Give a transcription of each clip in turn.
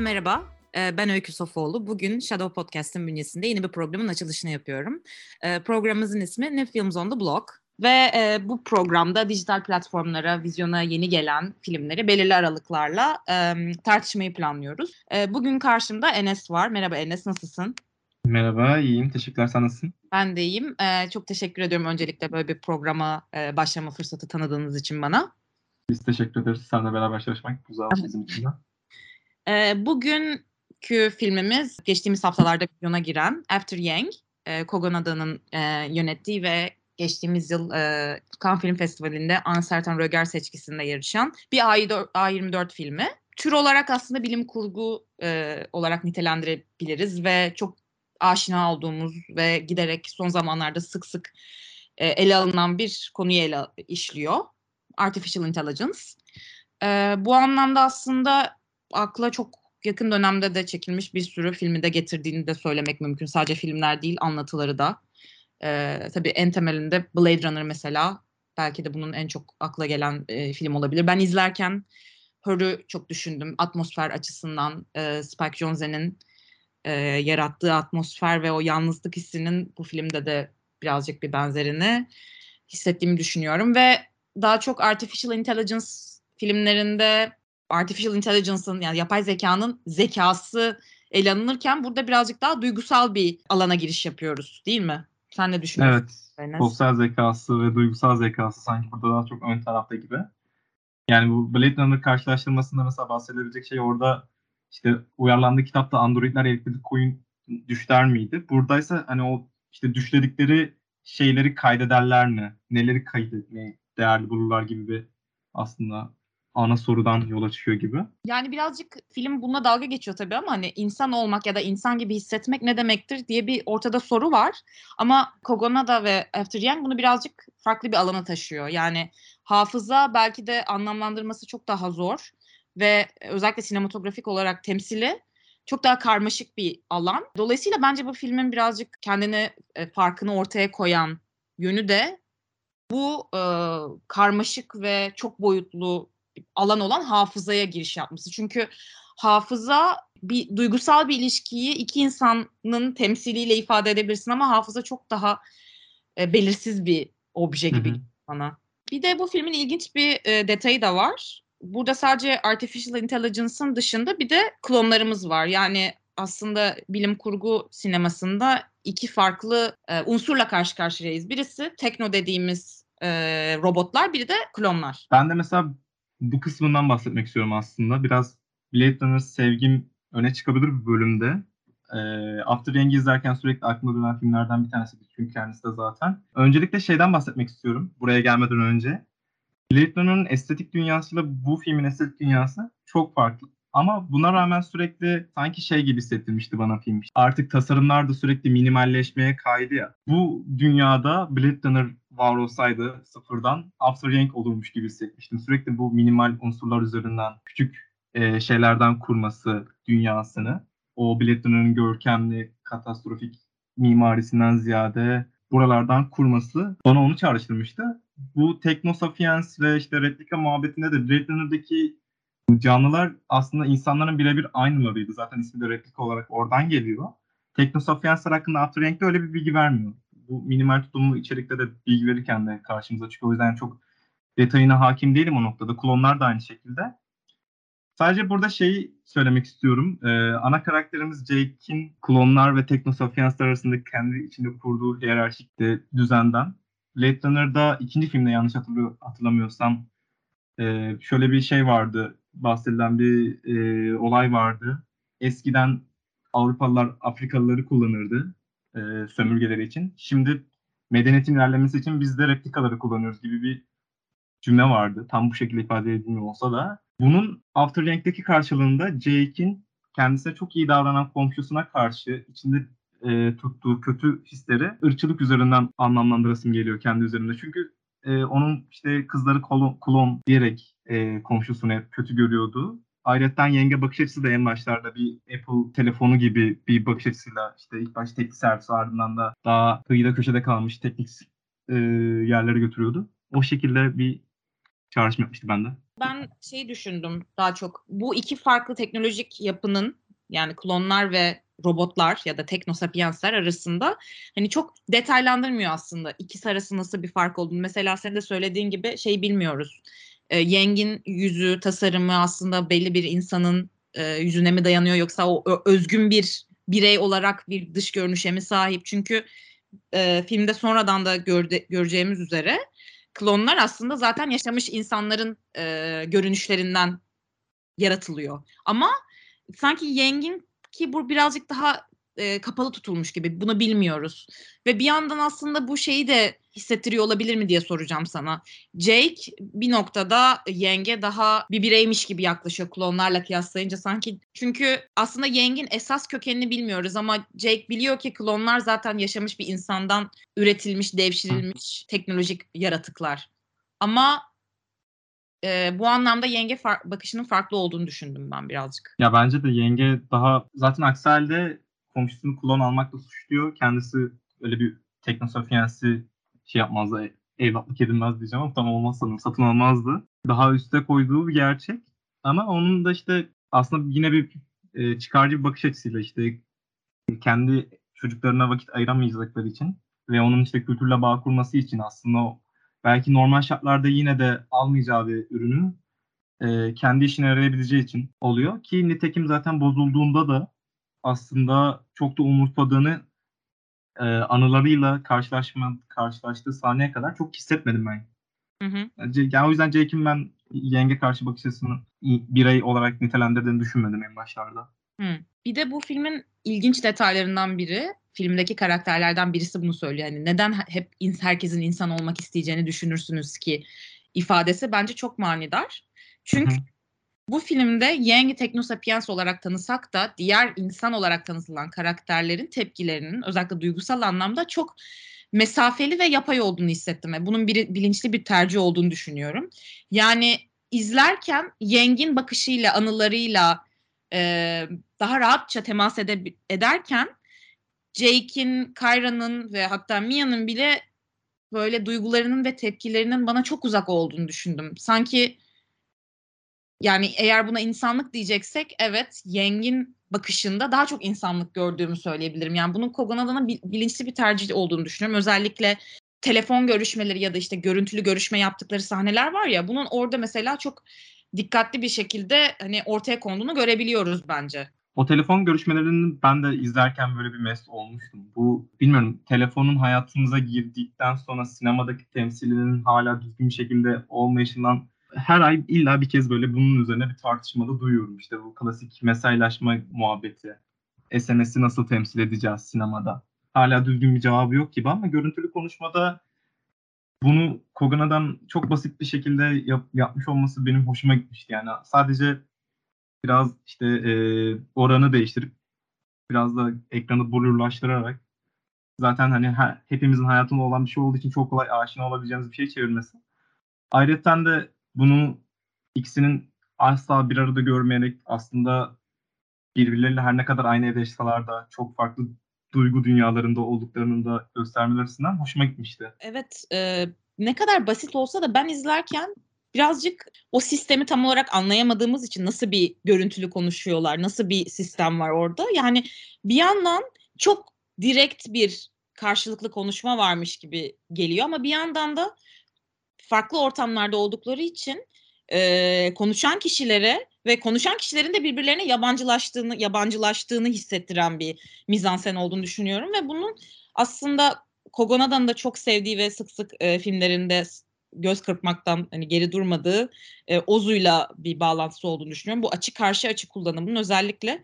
Herkese merhaba. Ee, ben Öykü Sofoğlu. Bugün Shadow Podcast'ın bünyesinde yeni bir programın açılışını yapıyorum. Ee, programımızın ismi New Films on the Block. Ve e, bu programda dijital platformlara, vizyona yeni gelen filmleri belirli aralıklarla e, tartışmayı planlıyoruz. E, bugün karşımda Enes var. Merhaba Enes, nasılsın? Merhaba, iyiyim. Teşekkürler. Sen nasılsın? Ben de iyiyim. E, çok teşekkür ediyorum öncelikle böyle bir programa e, başlama fırsatı tanıdığınız için bana. Biz teşekkür ederiz. Seninle beraber çalışmak güzel bizim için de. E, bugünkü filmimiz geçtiğimiz haftalarda vizyona giren After Yang. E, Kogan Adan'ın e, yönettiği ve geçtiğimiz yıl e, Cannes Film Festivali'nde Uncertain Röger seçkisinde yarışan bir A24, A24 filmi. Tür olarak aslında bilim kurgu e, olarak nitelendirebiliriz ve çok aşina olduğumuz ve giderek son zamanlarda sık sık e, ele alınan bir konuyu ele işliyor. Artificial Intelligence. E, bu anlamda aslında akla çok yakın dönemde de çekilmiş bir sürü filmi de getirdiğini de söylemek mümkün. Sadece filmler değil, anlatıları da. Ee, tabii en temelinde Blade Runner mesela belki de bunun en çok akla gelen e, film olabilir. Ben izlerken Her'ü çok düşündüm. Atmosfer açısından e, Spike Jonze'nin e, yarattığı atmosfer ve o yalnızlık hissinin bu filmde de birazcık bir benzerini hissettiğimi düşünüyorum ve daha çok artificial intelligence filmlerinde artificial intelligence'ın yani yapay zekanın zekası ele alınırken burada birazcık daha duygusal bir alana giriş yapıyoruz değil mi? Sen ne düşünüyorsun? Evet. Enes? Sosyal zekası ve duygusal zekası sanki burada daha çok ön tarafta gibi. Yani bu Blade Runner karşılaştırmasında mesela bahsedebilecek şey orada işte uyarlandığı kitapta androidler elektrikli koyun düşler miydi? Buradaysa hani o işte düşledikleri şeyleri kaydederler mi? Neleri kaydetmeyi değerli bulurlar gibi bir aslında ana sorudan yola çıkıyor gibi. Yani birazcık film bununla dalga geçiyor tabii ama hani insan olmak ya da insan gibi hissetmek ne demektir diye bir ortada soru var. Ama Kogonada ve After Yang bunu birazcık farklı bir alana taşıyor. Yani hafıza belki de anlamlandırması çok daha zor ve özellikle sinematografik olarak temsili çok daha karmaşık bir alan. Dolayısıyla bence bu filmin birazcık kendini e, farkını ortaya koyan yönü de bu e, karmaşık ve çok boyutlu alan olan hafızaya giriş yapması. Çünkü hafıza bir duygusal bir ilişkiyi iki insanın temsiliyle ifade edebilirsin ama hafıza çok daha e, belirsiz bir obje gibi Hı-hı. bana. Bir de bu filmin ilginç bir e, detayı da var. Burada sadece artificial intelligence'ın dışında bir de klonlarımız var. Yani aslında bilim kurgu sinemasında iki farklı e, unsurla karşı karşıyayız. Birisi tekno dediğimiz e, robotlar, biri de klonlar. Ben de mesela bu kısmından bahsetmek istiyorum aslında. Biraz Blade Runner sevgim öne çıkabilir bir bölümde. E, After Yang'i izlerken sürekli aklıma dönen filmlerden bir tanesi. Çünkü kendisi de zaten. Öncelikle şeyden bahsetmek istiyorum buraya gelmeden önce. Blade Runner'ın estetik dünyasıyla bu filmin estetik dünyası çok farklı. Ama buna rağmen sürekli sanki şey gibi hissettirmişti bana film. Artık tasarımlar da sürekli minimalleşmeye kaydı ya. Bu dünyada Blade Runner var olsaydı sıfırdan After Yang olurmuş gibi hissetmiştim. Sürekli bu minimal unsurlar üzerinden küçük e, şeylerden kurması dünyasını. O Runner'ın görkemli, katastrofik mimarisinden ziyade buralardan kurması bana onu çağrıştırmıştı. Bu Technosapiens ve işte replika muhabbetinde de Blade canlılar aslında insanların birebir aynılarıydı. Zaten ismi de replika olarak oradan geliyor. Teknosapiensler hakkında After Yank'te öyle bir bilgi vermiyor. Bu minimal tutumlu içerikte de bilgi verirken de karşımıza çıkıyor. O yüzden çok detayına hakim değilim o noktada. Klonlar da aynı şekilde. Sadece burada şeyi söylemek istiyorum. Ee, ana karakterimiz Jake'in klonlar ve Teknosapiensler arasında kendi içinde kurduğu hiyerarşik de düzenden. Blade Runner'da ikinci filmde yanlış hatırlamıyorsam e, şöyle bir şey vardı bahsedilen bir e, olay vardı. Eskiden Avrupalılar Afrikalıları kullanırdı e, sömürgeleri için. Şimdi medeniyetin ilerlemesi için biz de replikaları kullanıyoruz gibi bir cümle vardı. Tam bu şekilde ifade edilmiyor olsa da. Bunun After Yank'teki karşılığında Jake'in kendisine çok iyi davranan komşusuna karşı içinde e, tuttuğu kötü hisleri ırkçılık üzerinden anlamlandırasım geliyor kendi üzerinde. Çünkü e, onun işte kızları klon, klon diyerek e, komşusunu hep kötü görüyordu. Ayrıca yenge bakış açısı da en başlarda bir Apple telefonu gibi bir bakış açısıyla işte ilk başta teknik servis ardından da daha kıyıda köşede kalmış teknik e, yerlere götürüyordu. O şekilde bir çağrışım yapmıştı bende. Ben şey düşündüm daha çok. Bu iki farklı teknolojik yapının yani klonlar ve robotlar ya da teknosapiensler arasında hani çok detaylandırmıyor aslında ikisi arasında nasıl bir fark olduğunu. Mesela senin de söylediğin gibi şey bilmiyoruz. E, Yeng'in yüzü tasarımı aslında belli bir insanın e, yüzüne mi dayanıyor yoksa o, özgün bir birey olarak bir dış görünüşe mi sahip? Çünkü e, filmde sonradan da görde, göreceğimiz üzere klonlar aslında zaten yaşamış insanların e, görünüşlerinden yaratılıyor. Ama sanki Yeng'in ki bu birazcık daha e, kapalı tutulmuş gibi. Bunu bilmiyoruz. Ve bir yandan aslında bu şeyi de hissettiriyor olabilir mi diye soracağım sana. Jake bir noktada Yeng'e daha bir bireymiş gibi yaklaşıyor klonlarla kıyaslayınca sanki. Çünkü aslında Yeng'in esas kökenini bilmiyoruz ama Jake biliyor ki klonlar zaten yaşamış bir insandan üretilmiş, devşirilmiş teknolojik yaratıklar. Ama e, bu anlamda yenge far- bakışının farklı olduğunu düşündüm ben birazcık. Ya bence de yenge daha zaten aksi halde komşusunu klon almakla suçluyor. Kendisi öyle bir teknosofiyensi şey yapmazdı. Evlatlık edilmez diyeceğim ama tam olmaz sanırım. Satın almazdı. Daha üste koyduğu bir gerçek. Ama onun da işte aslında yine bir e, çıkarcı bir bakış açısıyla işte kendi çocuklarına vakit ayıramayacakları için ve onun işte kültürle bağ kurması için aslında belki normal şartlarda yine de almayacağı bir ürünü e, kendi işine yarayabileceği için oluyor. Ki nitekim zaten bozulduğunda da aslında çok da umurtmadığını e, anılarıyla karşılaşma karşılaştığı sahneye kadar çok hissetmedim ben. Hı hı. Yani o yüzden Jake'in ben yenge karşı bakış açısını birey olarak nitelendirdiğini düşünmedim en başlarda. Hı. Bir de bu filmin ilginç detaylarından biri filmdeki karakterlerden birisi bunu söylüyor. Yani neden hep herkesin insan olmak isteyeceğini düşünürsünüz ki ifadesi bence çok manidar. Çünkü Hı-hı. Bu filmde Yang'i Teknosapiens olarak tanısak da diğer insan olarak tanıtılan karakterlerin tepkilerinin özellikle duygusal anlamda çok mesafeli ve yapay olduğunu hissettim. Ve bunun bir, bilinçli bir tercih olduğunu düşünüyorum. Yani izlerken Yang'in bakışıyla, anılarıyla e, daha rahatça temas ede, ederken Jake'in, Kyra'nın ve hatta Mia'nın bile böyle duygularının ve tepkilerinin bana çok uzak olduğunu düşündüm. Sanki yani eğer buna insanlık diyeceksek evet Yeng'in bakışında daha çok insanlık gördüğümü söyleyebilirim. Yani bunun Kogan adına bilinçli bir tercih olduğunu düşünüyorum. Özellikle telefon görüşmeleri ya da işte görüntülü görüşme yaptıkları sahneler var ya bunun orada mesela çok dikkatli bir şekilde hani ortaya konduğunu görebiliyoruz bence. O telefon görüşmelerini ben de izlerken böyle bir mest olmuştum. Bu bilmiyorum telefonun hayatımıza girdikten sonra sinemadaki temsilinin hala düzgün şekilde olmayışından her ay illa bir kez böyle bunun üzerine bir tartışmada duyuyorum. İşte bu klasik mesajlaşma muhabbeti. SMS'i nasıl temsil edeceğiz sinemada? Hala düzgün bir cevabı yok gibi ama görüntülü konuşmada bunu Kogana'dan çok basit bir şekilde yap, yapmış olması benim hoşuma gitmişti. Yani sadece biraz işte e, oranı değiştirip biraz da ekranı blurlaştırarak zaten hani her, hepimizin hayatında olan bir şey olduğu için çok kolay aşina olabileceğimiz bir şey çevirmesi. Ayrıca de bunu ikisinin asla bir arada görmeyerek aslında birbirleriyle her ne kadar aynı evde yaşasalar da çok farklı duygu dünyalarında olduklarını da göstermeler açısından hoşuma gitmişti. Evet, e, ne kadar basit olsa da ben izlerken birazcık o sistemi tam olarak anlayamadığımız için nasıl bir görüntülü konuşuyorlar, nasıl bir sistem var orada. Yani bir yandan çok direkt bir karşılıklı konuşma varmış gibi geliyor ama bir yandan da farklı ortamlarda oldukları için e, konuşan kişilere ve konuşan kişilerin de birbirlerine yabancılaştığını yabancılaştığını hissettiren bir mizansen olduğunu düşünüyorum ve bunun aslında Kogonada'nın da çok sevdiği ve sık sık e, filmlerinde göz kırpmaktan hani geri durmadığı e, Ozu'yla bir bağlantısı olduğunu düşünüyorum. Bu açık karşı açık kullanımının özellikle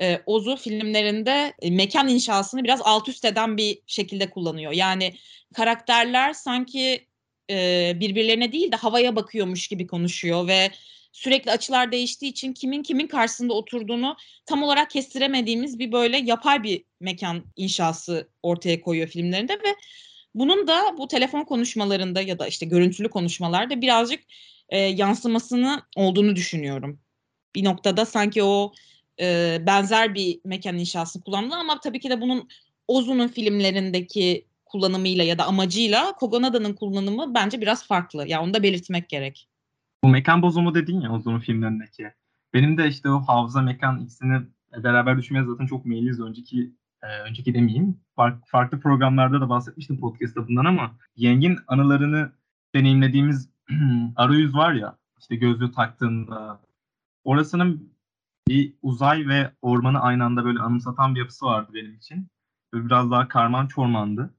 e, Ozu filmlerinde e, mekan inşasını biraz alt üst eden bir şekilde kullanıyor. Yani karakterler sanki e, birbirlerine değil de havaya bakıyormuş gibi konuşuyor ve sürekli açılar değiştiği için kimin kimin karşısında oturduğunu tam olarak kestiremediğimiz bir böyle yapay bir mekan inşası ortaya koyuyor filmlerinde ve bunun da bu telefon konuşmalarında ya da işte görüntülü konuşmalarda birazcık e, yansımasını olduğunu düşünüyorum. Bir noktada sanki o e, benzer bir mekan inşası kullandı ama tabii ki de bunun Ozu'nun filmlerindeki kullanımıyla ya da amacıyla Kogonada'nın kullanımı bence biraz farklı. Ya yani onu da belirtmek gerek. Bu mekan bozumu dedin ya o zaman filmlerindeki. Benim de işte o hafıza mekan ikisini beraber düşünmeye zaten çok meyilliyiz. Önceki e, önceki demeyeyim. Fark, farklı programlarda da bahsetmiştim podcast'ta bundan ama Yeng'in anılarını deneyimlediğimiz arayüz var ya işte gözlüğü taktığında orasının bir uzay ve ormanı aynı anda böyle anımsatan bir yapısı vardı benim için. Böyle biraz daha karman çormandı.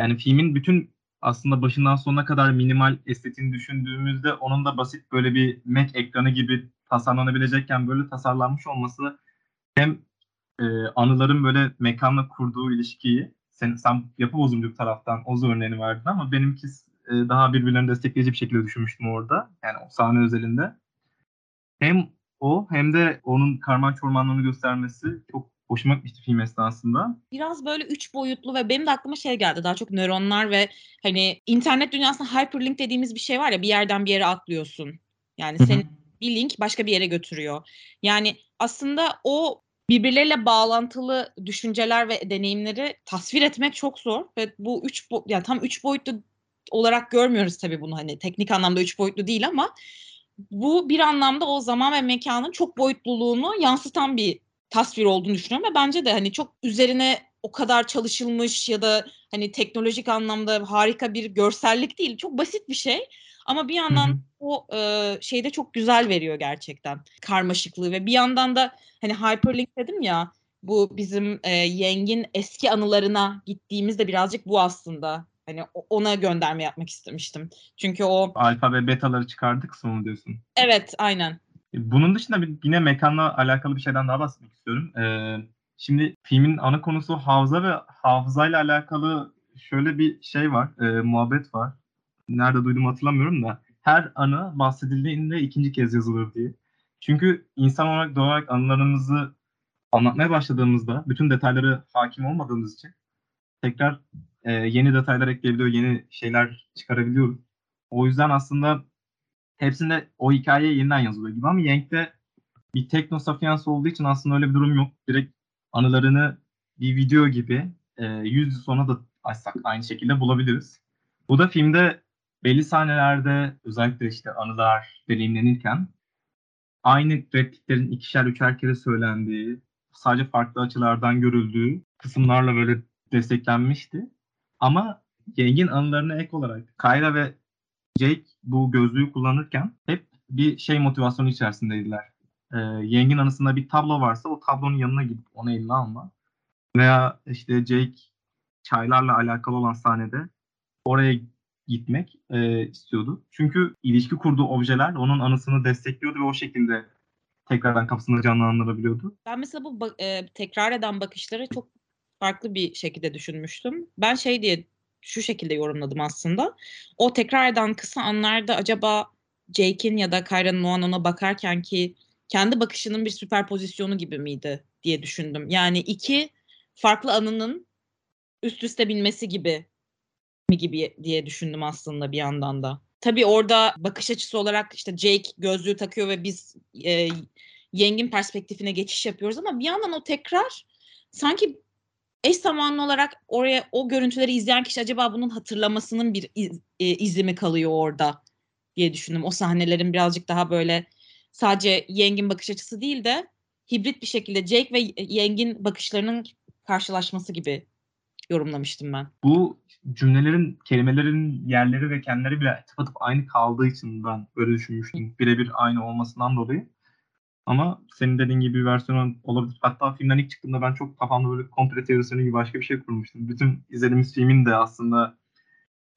Yani filmin bütün aslında başından sonuna kadar minimal estetiğini düşündüğümüzde onun da basit böyle bir Mac ekranı gibi tasarlanabilecekken böyle tasarlanmış olması hem e, anıların böyle mekanla kurduğu ilişkiyi sen, sen yapı bozumculuk taraftan o örneğini verdin ama benimki e, daha birbirlerini destekleyici bir şekilde düşünmüştüm orada. Yani o sahne özelinde. Hem o hem de onun karman çormanlığını göstermesi çok hoşuma gitmişti film esnasında. Biraz böyle üç boyutlu ve benim de aklıma şey geldi daha çok nöronlar ve hani internet dünyasında hyperlink dediğimiz bir şey var ya bir yerden bir yere atlıyorsun. Yani senin bir link başka bir yere götürüyor. Yani aslında o birbirleriyle bağlantılı düşünceler ve deneyimleri tasvir etmek çok zor ve bu üç bo- yani tam üç boyutlu olarak görmüyoruz tabii bunu hani teknik anlamda üç boyutlu değil ama bu bir anlamda o zaman ve mekanın çok boyutluluğunu yansıtan bir tasvir olduğunu düşünüyorum ve bence de hani çok üzerine o kadar çalışılmış ya da hani teknolojik anlamda harika bir görsellik değil. Çok basit bir şey ama bir yandan Hı-hı. o e, şeyde çok güzel veriyor gerçekten karmaşıklığı ve bir yandan da hani hyperlink dedim ya bu bizim e, Yeng'in eski anılarına gittiğimizde birazcık bu aslında. Hani ona gönderme yapmak istemiştim. Çünkü o... Alfa ve betaları çıkardık mı diyorsun? Evet aynen. Bunun dışında bir, yine mekanla alakalı bir şeyden daha bahsetmek istiyorum. Ee, şimdi filmin ana konusu hafıza ve hafızayla alakalı şöyle bir şey var, e, muhabbet var. Nerede duydum hatırlamıyorum da. Her anı bahsedildiğinde ikinci kez yazılır diye. Çünkü insan olarak doğal olarak anılarımızı anlatmaya başladığımızda bütün detayları hakim olmadığımız için tekrar e, yeni detaylar ekleyebiliyor, yeni şeyler çıkarabiliyoruz. O yüzden aslında hepsinde o hikaye yeniden yazılıyor gibi ama Yank'te bir tekno safiyansı olduğu için aslında öyle bir durum yok. Direkt anılarını bir video gibi e, yüz yıl sonra da açsak aynı şekilde bulabiliriz. Bu da filmde belli sahnelerde özellikle işte anılar deneyimlenirken aynı repliklerin ikişer üçer kere söylendiği, sadece farklı açılardan görüldüğü kısımlarla böyle desteklenmişti. Ama Yeng'in anılarına ek olarak Kayra ve Jake bu gözlüğü kullanırken hep bir şey motivasyonu içerisindeydiler. Ee, Yeng'in anısında bir tablo varsa o tablonun yanına gidip onu eline alma. Veya işte Jake çaylarla alakalı olan sahnede oraya gitmek e, istiyordu. Çünkü ilişki kurduğu objeler onun anısını destekliyordu ve o şekilde tekrardan kafasında canlandırabiliyordu. Ben mesela bu e, tekrar eden bakışları çok farklı bir şekilde düşünmüştüm. Ben şey diye şu şekilde yorumladım aslında. O tekrar eden kısa anlarda acaba Jake'in ya da Kyra'nın o an ona bakarken ki kendi bakışının bir süper pozisyonu gibi miydi diye düşündüm. Yani iki farklı anının üst üste binmesi gibi mi gibi diye düşündüm aslında bir yandan da. Tabii orada bakış açısı olarak işte Jake gözlüğü takıyor ve biz e, Yeng'in perspektifine geçiş yapıyoruz ama bir yandan o tekrar sanki eş zamanlı olarak oraya o görüntüleri izleyen kişi acaba bunun hatırlamasının bir iz, e, izi mi kalıyor orada diye düşündüm. O sahnelerin birazcık daha böyle sadece Yeng'in bakış açısı değil de hibrit bir şekilde Jake ve Yeng'in bakışlarının karşılaşması gibi yorumlamıştım ben. Bu cümlelerin, kelimelerin yerleri ve kendileri bile tıpatıp aynı kaldığı için ben böyle düşünmüştüm. Birebir aynı olmasından dolayı. Ama senin dediğin gibi bir versiyon olabilir. Hatta filmden ilk çıktığında ben çok kafamda böyle komple teorisyonu gibi başka bir şey kurmuştum. Bütün izlediğimiz filmin de aslında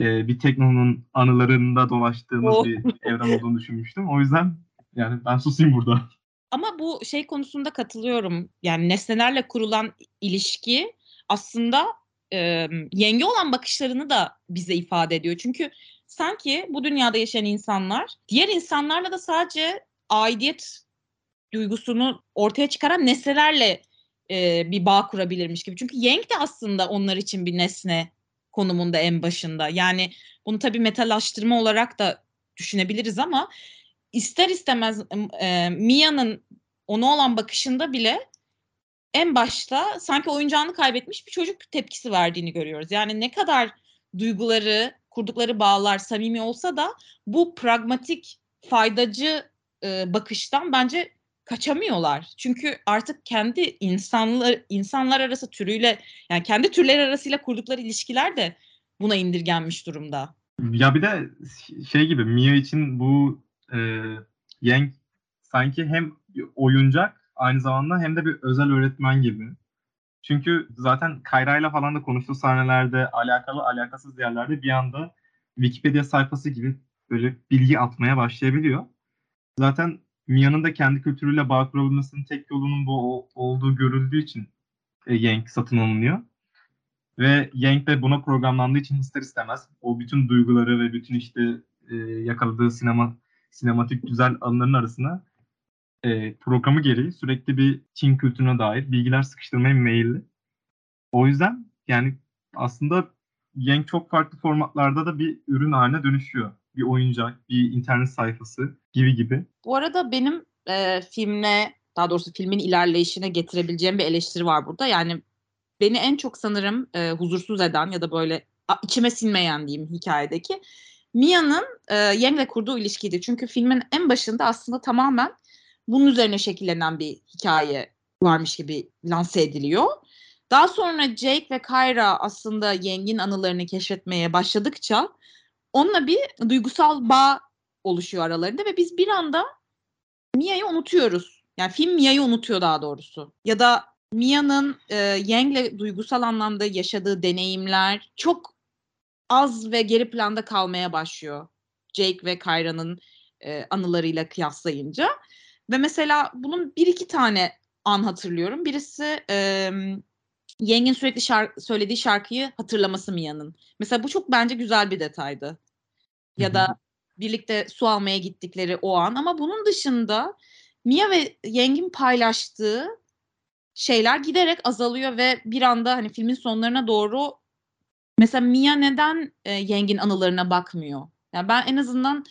e, bir teknonun anılarında dolaştığımız oh. bir evren olduğunu düşünmüştüm. O yüzden yani ben susayım burada. Ama bu şey konusunda katılıyorum. Yani nesnelerle kurulan ilişki aslında e, yenge olan bakışlarını da bize ifade ediyor. Çünkü sanki bu dünyada yaşayan insanlar diğer insanlarla da sadece aidiyet duygusunu ortaya çıkaran nesnelerle e, bir bağ kurabilirmiş gibi. Çünkü Yang de aslında onlar için bir nesne konumunda en başında. Yani bunu tabii metalaştırma olarak da düşünebiliriz ama ister istemez e, Mia'nın ona olan bakışında bile en başta sanki oyuncağını kaybetmiş bir çocuk tepkisi verdiğini görüyoruz. Yani ne kadar duyguları, kurdukları bağlar samimi olsa da bu pragmatik faydacı e, bakıştan bence kaçamıyorlar. Çünkü artık kendi insanlar insanlar arası türüyle yani kendi türler arasıyla kurdukları ilişkiler de buna indirgenmiş durumda. Ya bir de şey gibi Mia için bu e, Yang sanki hem oyuncak aynı zamanda hem de bir özel öğretmen gibi. Çünkü zaten Kayra ile falan da konuştuğu sahnelerde alakalı alakasız yerlerde bir anda Wikipedia sayfası gibi böyle bilgi atmaya başlayabiliyor. Zaten Mia'nın da kendi kültürüyle bağ kurabilmesinin tek yolunun bu olduğu görüldüğü için e, Yank satın alınıyor. Ve Yank de buna programlandığı için ister istemez o bütün duyguları ve bütün işte e, yakaladığı sinema sinematik güzel anların arasına e, programı gereği sürekli bir Çin kültürüne dair bilgiler sıkıştırmaya meyilli. O yüzden yani aslında Yank çok farklı formatlarda da bir ürün haline dönüşüyor. Bir oyuncak, bir internet sayfası gibi gibi. Bu arada benim e, filmle, daha doğrusu filmin ilerleyişine getirebileceğim bir eleştiri var burada. Yani beni en çok sanırım e, huzursuz eden ya da böyle içime sinmeyen diyeyim hikayedeki Mia'nın e, Yeng'le kurduğu ilişkiydi. Çünkü filmin en başında aslında tamamen bunun üzerine şekillenen bir hikaye varmış gibi lanse ediliyor. Daha sonra Jake ve Kyra aslında Yeng'in anılarını keşfetmeye başladıkça onunla bir duygusal bağ oluşuyor aralarında ve biz bir anda Mia'yı unutuyoruz. Yani film Mia'yı unutuyor daha doğrusu. Ya da Mia'nın e, Yang'le duygusal anlamda yaşadığı deneyimler çok az ve geri planda kalmaya başlıyor. Jake ve Kyra'nın e, anılarıyla kıyaslayınca. Ve mesela bunun bir iki tane an hatırlıyorum. Birisi e, Yeng'in sürekli şarkı, söylediği şarkıyı hatırlaması Mia'nın. Mesela bu çok bence güzel bir detaydı. Ya da birlikte su almaya gittikleri o an. Ama bunun dışında Mia ve Yeng'in paylaştığı şeyler giderek azalıyor ve bir anda hani filmin sonlarına doğru mesela Mia neden e, Yeng'in anılarına bakmıyor? Yani ben en azından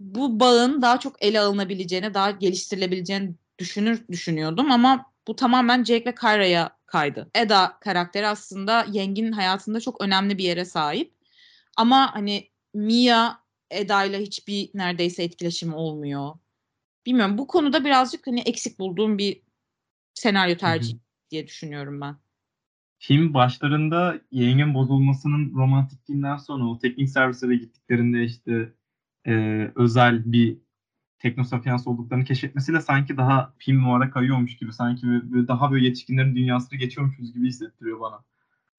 bu bağın daha çok ele alınabileceğini, daha geliştirilebileceğini düşünür düşünüyordum ama bu tamamen Jake ve Kyra'ya kaydı. Eda karakteri aslında Yeng'in hayatında çok önemli bir yere sahip. Ama hani Mia Eda ile hiçbir neredeyse etkileşimi olmuyor. Bilmiyorum bu konuda birazcık hani eksik bulduğum bir senaryo tercih diye düşünüyorum ben. Film başlarında Yeng'in bozulmasının romantikliğinden sonra o teknik servislere gittiklerinde işte e, özel bir teknosafiyans olduklarını keşfetmesiyle sanki daha film numara kayıyormuş gibi sanki böyle daha böyle yetişkinlerin dünyasına geçiyormuşuz gibi hissettiriyor bana.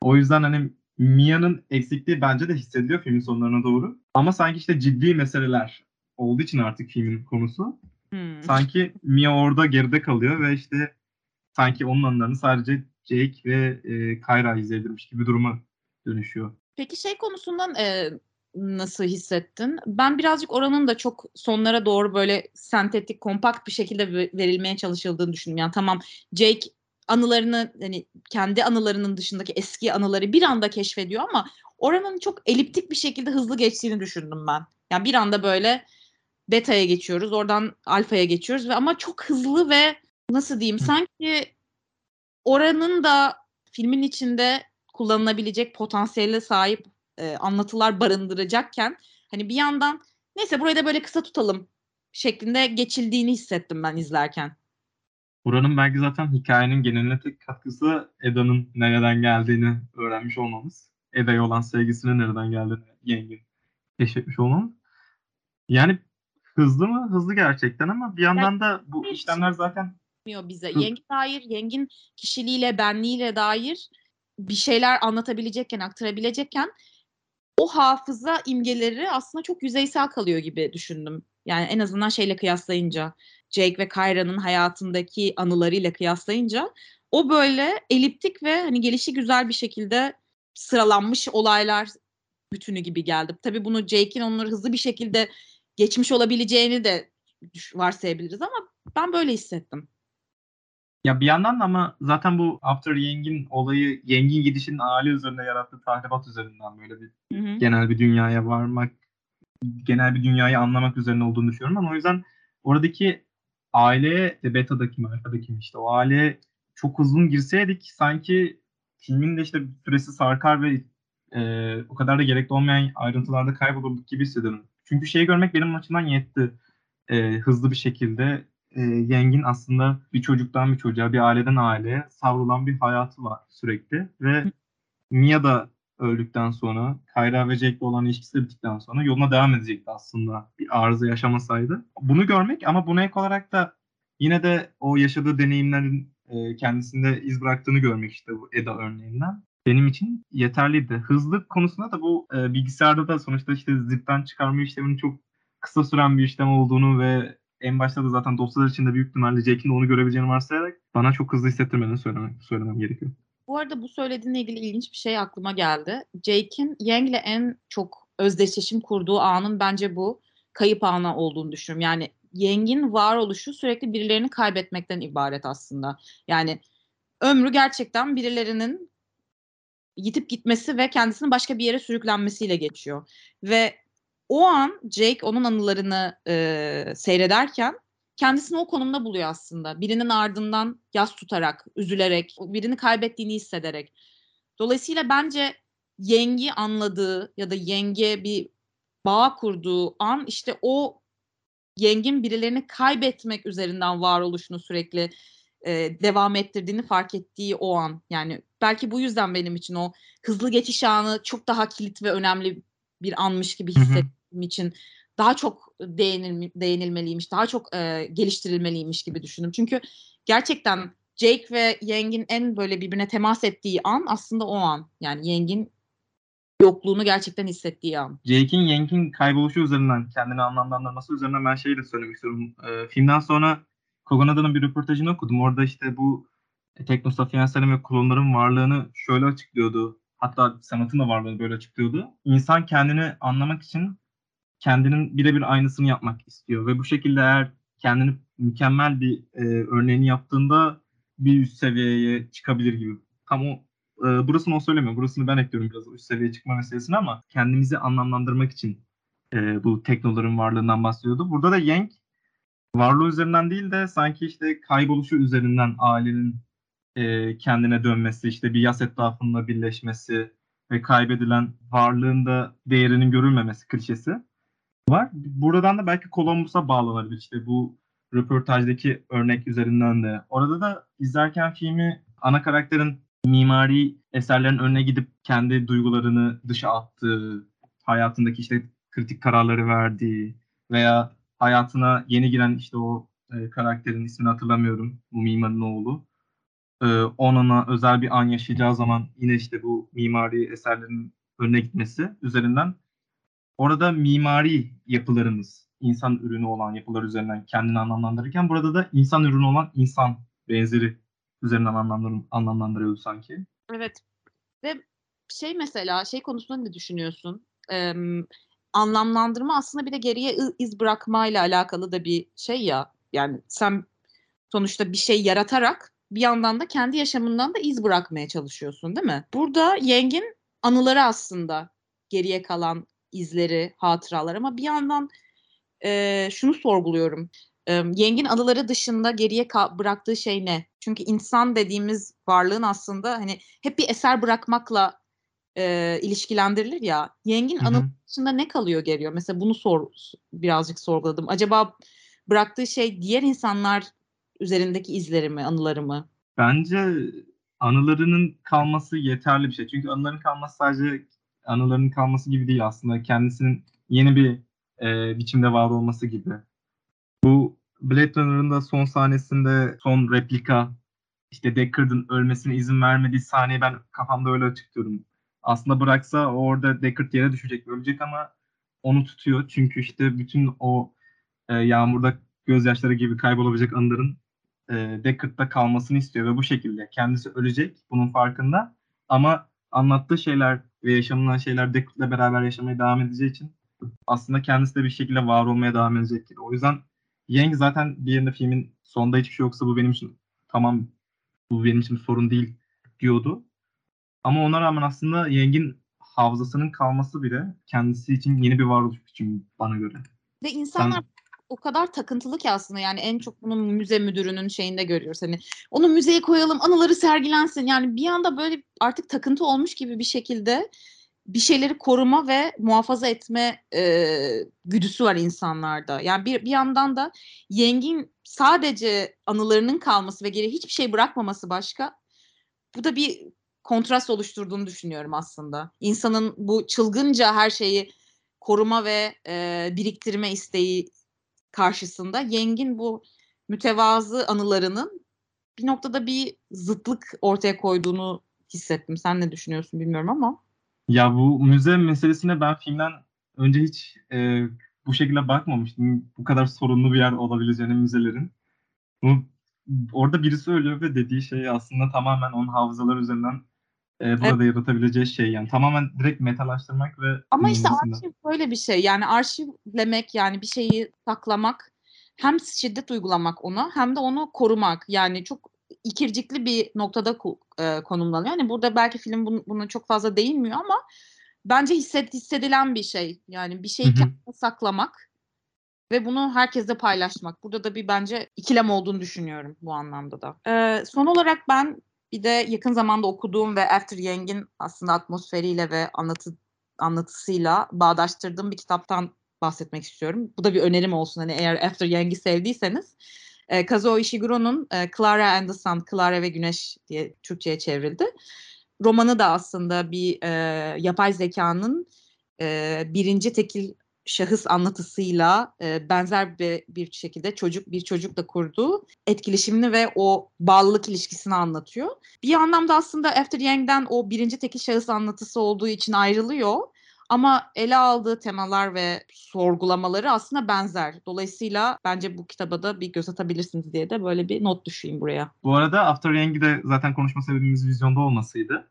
O yüzden hani Mia'nın eksikliği bence de hissediliyor filmin sonlarına doğru. Ama sanki işte ciddi meseleler olduğu için artık filmin konusu. Hmm. Sanki Mia orada geride kalıyor ve işte sanki onun anılarını sadece Jake ve e, Kyra izleyebilirmiş gibi duruma dönüşüyor. Peki şey konusundan e, nasıl hissettin? Ben birazcık oranın da çok sonlara doğru böyle sentetik, kompakt bir şekilde verilmeye çalışıldığını düşündüm. Yani tamam Jake anılarını hani kendi anılarının dışındaki eski anıları bir anda keşfediyor ama oranın çok eliptik bir şekilde hızlı geçtiğini düşündüm ben. Yani bir anda böyle beta'ya geçiyoruz, oradan alfaya geçiyoruz ve ama çok hızlı ve nasıl diyeyim sanki oranın da filmin içinde kullanılabilecek potansiyele sahip e, anlatılar barındıracakken hani bir yandan neyse burayı da böyle kısa tutalım şeklinde geçildiğini hissettim ben izlerken. Buranın belki zaten hikayenin geneline tek katkısı Eda'nın nereden geldiğini öğrenmiş olmamız. Eda'ya olan sevgisinin nereden geldiğini yengin keşfetmiş olmamız. Yani hızlı mı? Hızlı gerçekten ama bir yandan da bu işlemler zaten bize. Yengin dair, yengin kişiliğiyle, benliğiyle dair bir şeyler anlatabilecekken, aktarabilecekken o hafıza imgeleri aslında çok yüzeysel kalıyor gibi düşündüm. Yani en azından şeyle kıyaslayınca Jake ve Kyra'nın hayatındaki anılarıyla kıyaslayınca o böyle eliptik ve hani gelişi güzel bir şekilde sıralanmış olaylar bütünü gibi geldi. Tabii bunu Jake'in onları hızlı bir şekilde geçmiş olabileceğini de varsayabiliriz ama ben böyle hissettim. Ya bir yandan da ama zaten bu After Yeng'in olayı Yeng'in gidişinin aile üzerinde yarattığı tahribat üzerinden böyle bir hı hı. genel bir dünyaya varmak, genel bir dünyayı anlamak üzerine olduğunu düşünüyorum ama o yüzden oradaki aileye de beta'daki mi alfa'daki mi işte o aileye çok uzun girseydik sanki filmin de işte süresi sarkar ve e, o kadar da gerekli olmayan ayrıntılarda kaybolurduk gibi hissediyorum. Çünkü şeyi görmek benim açımdan yetti. e, hızlı bir şekilde e, Yeng'in aslında bir çocuktan bir çocuğa, bir aileden aileye savrulan bir hayatı var sürekli. Ve Mia da öldükten sonra, Kayra ve Jake'le olan ilişkisi bittikten sonra yoluna devam edecekti aslında bir arıza yaşamasaydı. Bunu görmek ama buna ek olarak da yine de o yaşadığı deneyimlerin e, kendisinde iz bıraktığını görmek işte bu Eda örneğinden benim için yeterliydi. Hızlı konusunda da bu e, bilgisayarda da sonuçta işte zipten çıkarma işleminin çok kısa süren bir işlem olduğunu ve en başta da zaten dosyalar içinde büyük ihtimalle Jake'in onu görebileceğini varsayarak bana çok hızlı hissettirmediğini söylemem, söylemem gerekiyor. Bu arada bu söylediğinle ilgili ilginç bir şey aklıma geldi. Jake'in Yang'le en çok özdeşleşim kurduğu anın bence bu kayıp anı olduğunu düşünüyorum. Yani Yang'in varoluşu sürekli birilerini kaybetmekten ibaret aslında. Yani ömrü gerçekten birilerinin yitip gitmesi ve kendisinin başka bir yere sürüklenmesiyle geçiyor. Ve o an Jake onun anılarını e, seyrederken kendisini o konumda buluyor aslında. Birinin ardından yas tutarak, üzülerek, birini kaybettiğini hissederek. Dolayısıyla bence yengi anladığı ya da yenge bir bağ kurduğu an işte o yengin birilerini kaybetmek üzerinden varoluşunu sürekli e, devam ettirdiğini fark ettiği o an. Yani belki bu yüzden benim için o hızlı geçiş anı çok daha kilit ve önemli bir anmış gibi hissettiğim için daha çok değinil, değinilmeliymiş, daha çok e, geliştirilmeliymiş gibi düşündüm. Çünkü gerçekten Jake ve Yeng'in en böyle birbirine temas ettiği an aslında o an. Yani Yeng'in yokluğunu gerçekten hissettiği an. Jake'in Yeng'in kayboluşu üzerinden kendini anlamlandırması üzerinden ben şeyi de söylemek istiyorum. E, filmden sonra Kogonada'nın bir röportajını okudum. Orada işte bu e, teknosafiyenslerin ve klonların varlığını şöyle açıklıyordu. Hatta sanatın da varlığını böyle açıklıyordu. İnsan kendini anlamak için kendinin birebir aynısını yapmak istiyor. Ve bu şekilde eğer kendini mükemmel bir e, örneğini yaptığında bir üst seviyeye çıkabilir gibi. Tam o e, burasını o söylemiyor. Burasını ben ekliyorum biraz üst seviyeye çıkma meselesini ama kendimizi anlamlandırmak için e, bu teknoların varlığından bahsediyordu. Burada da Yang varlığı üzerinden değil de sanki işte kayboluşu üzerinden ailenin e, kendine dönmesi, işte bir yas etrafında birleşmesi ve kaybedilen varlığında değerinin görülmemesi klişesi var. Buradan da belki Columbus'a bağlanabilir işte bu röportajdaki örnek üzerinden de. Orada da izlerken filmi ana karakterin mimari eserlerin önüne gidip kendi duygularını dışa attığı, hayatındaki işte kritik kararları verdiği veya hayatına yeni giren işte o e, karakterin ismini hatırlamıyorum. Bu mimarın oğlu. E, onunla özel bir an yaşayacağı zaman yine işte bu mimari eserlerin önüne gitmesi üzerinden orada mimari yapılarımız insan ürünü olan yapılar üzerinden kendini anlamlandırırken burada da insan ürünü olan insan benzeri üzerinden anlamlandır anlamlandırıyordu sanki. Evet. Ve şey mesela şey konusunda ne düşünüyorsun? Ee, anlamlandırma aslında bir de geriye iz bırakmayla alakalı da bir şey ya. Yani sen sonuçta bir şey yaratarak bir yandan da kendi yaşamından da iz bırakmaya çalışıyorsun değil mi? Burada Yeng'in anıları aslında geriye kalan izleri, hatıralar ama bir yandan e, şunu sorguluyorum. E, Yeng'in anıları dışında geriye bıraktığı şey ne? Çünkü insan dediğimiz varlığın aslında hani hep bir eser bırakmakla e, ilişkilendirilir ya. Yeng'in anı dışında ne kalıyor geriye? Mesela bunu sor birazcık sorguladım. Acaba bıraktığı şey diğer insanlar üzerindeki izleri mi, anıları mı? Bence anılarının kalması yeterli bir şey. Çünkü anıların kalması sadece anılarının kalması gibi değil aslında. Kendisinin yeni bir e, biçimde var olması gibi. Bu Blade Runner'ın da son sahnesinde son replika işte Deckard'ın ölmesine izin vermediği sahneyi ben kafamda öyle açıklıyorum. Aslında bıraksa orada Deckard yere düşecek, ölecek ama onu tutuyor. Çünkü işte bütün o e, yağmurda gözyaşları gibi kaybolabilecek anıların e, Deckard'da kalmasını istiyor ve bu şekilde kendisi ölecek bunun farkında ama anlattığı şeyler ve yaşamından şeyler Deckard'la beraber yaşamaya devam edeceği için aslında kendisi de bir şekilde var olmaya devam edecek. O yüzden Yang zaten bir yerinde filmin sonunda hiçbir şey yoksa bu benim için tamam bu benim için sorun değil diyordu. Ama ona rağmen aslında Yang'in hafızasının kalması bile kendisi için yeni bir varoluş biçimi bana göre. Ve insanlar Sen, o kadar takıntılı ki aslında yani en çok bunun müze müdürünün şeyinde görüyoruz. Hani onu müzeye koyalım, anıları sergilensin. Yani bir anda böyle artık takıntı olmuş gibi bir şekilde bir şeyleri koruma ve muhafaza etme e, güdüsü var insanlarda. Yani bir, bir yandan da Yeng'in sadece anılarının kalması ve geri hiçbir şey bırakmaması başka. Bu da bir kontrast oluşturduğunu düşünüyorum aslında. İnsanın bu çılgınca her şeyi koruma ve e, biriktirme isteği karşısında Yeng'in bu mütevazı anılarının bir noktada bir zıtlık ortaya koyduğunu hissettim. Sen ne düşünüyorsun bilmiyorum ama. Ya bu müze meselesine ben filmden önce hiç e, bu şekilde bakmamıştım. Bu kadar sorunlu bir yer olabileceğini müzelerin. Bu, orada birisi ölüyor ve dediği şey aslında tamamen onun hafızalar üzerinden e, burada evet. yaratabileceği şey yani tamamen direkt metalaştırmak ve ama işte arşiv böyle bir şey yani arşivlemek yani bir şeyi saklamak hem şiddet uygulamak ona hem de onu korumak yani çok ikircikli bir noktada e, konumlanıyor. Yani burada belki film bun, buna çok fazla değinmiyor ama bence hisset, hissedilen bir şey. Yani bir şeyi kendine saklamak ve bunu herkesle paylaşmak. Burada da bir bence ikilem olduğunu düşünüyorum bu anlamda da. Ee, son olarak ben bir de yakın zamanda okuduğum ve After Yang'in aslında atmosferiyle ve anlatı anlatısıyla bağdaştırdığım bir kitaptan bahsetmek istiyorum. Bu da bir önerim olsun hani eğer After Yang'i sevdiyseniz. E, Kazuo Ishiguro'nun e, Clara and the Sun, Clara ve Güneş diye Türkçe'ye çevrildi. Romanı da aslında bir e, yapay zekanın e, birinci tekil şahıs anlatısıyla e, benzer bir, bir şekilde çocuk bir çocukla kurduğu etkileşimini ve o bağlılık ilişkisini anlatıyor. Bir anlamda aslında After Yang'den o birinci tekil şahıs anlatısı olduğu için ayrılıyor. Ama ele aldığı temalar ve sorgulamaları aslında benzer. Dolayısıyla bence bu kitaba da bir göz atabilirsiniz diye de böyle bir not düşeyim buraya. Bu arada After Yang'i de zaten konuşma sebebimiz vizyonda olmasıydı.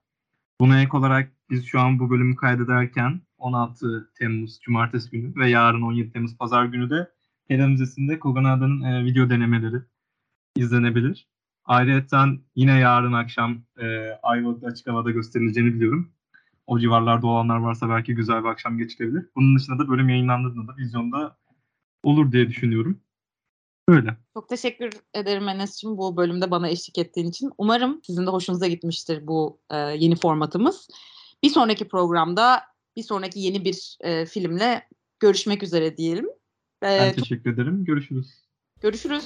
Buna ek olarak biz şu an bu bölümü kaydederken 16 Temmuz Cumartesi günü ve yarın 17 Temmuz Pazar günü de Heda Müzesi'nde Koganada'nın e, video denemeleri izlenebilir. Ayrıca yine yarın akşam e, Ayvalık'ta açık havada gösterileceğini biliyorum o civarlarda olanlar varsa belki güzel bir akşam geçirebilir. Bunun dışında da bölüm yayınlandığında da vizyonda olur diye düşünüyorum. Öyle. Çok teşekkür ederim Enes'ciğim bu bölümde bana eşlik ettiğin için. Umarım sizin de hoşunuza gitmiştir bu e, yeni formatımız. Bir sonraki programda bir sonraki yeni bir e, filmle görüşmek üzere diyelim. E, ben teşekkür ederim. Görüşürüz. Görüşürüz.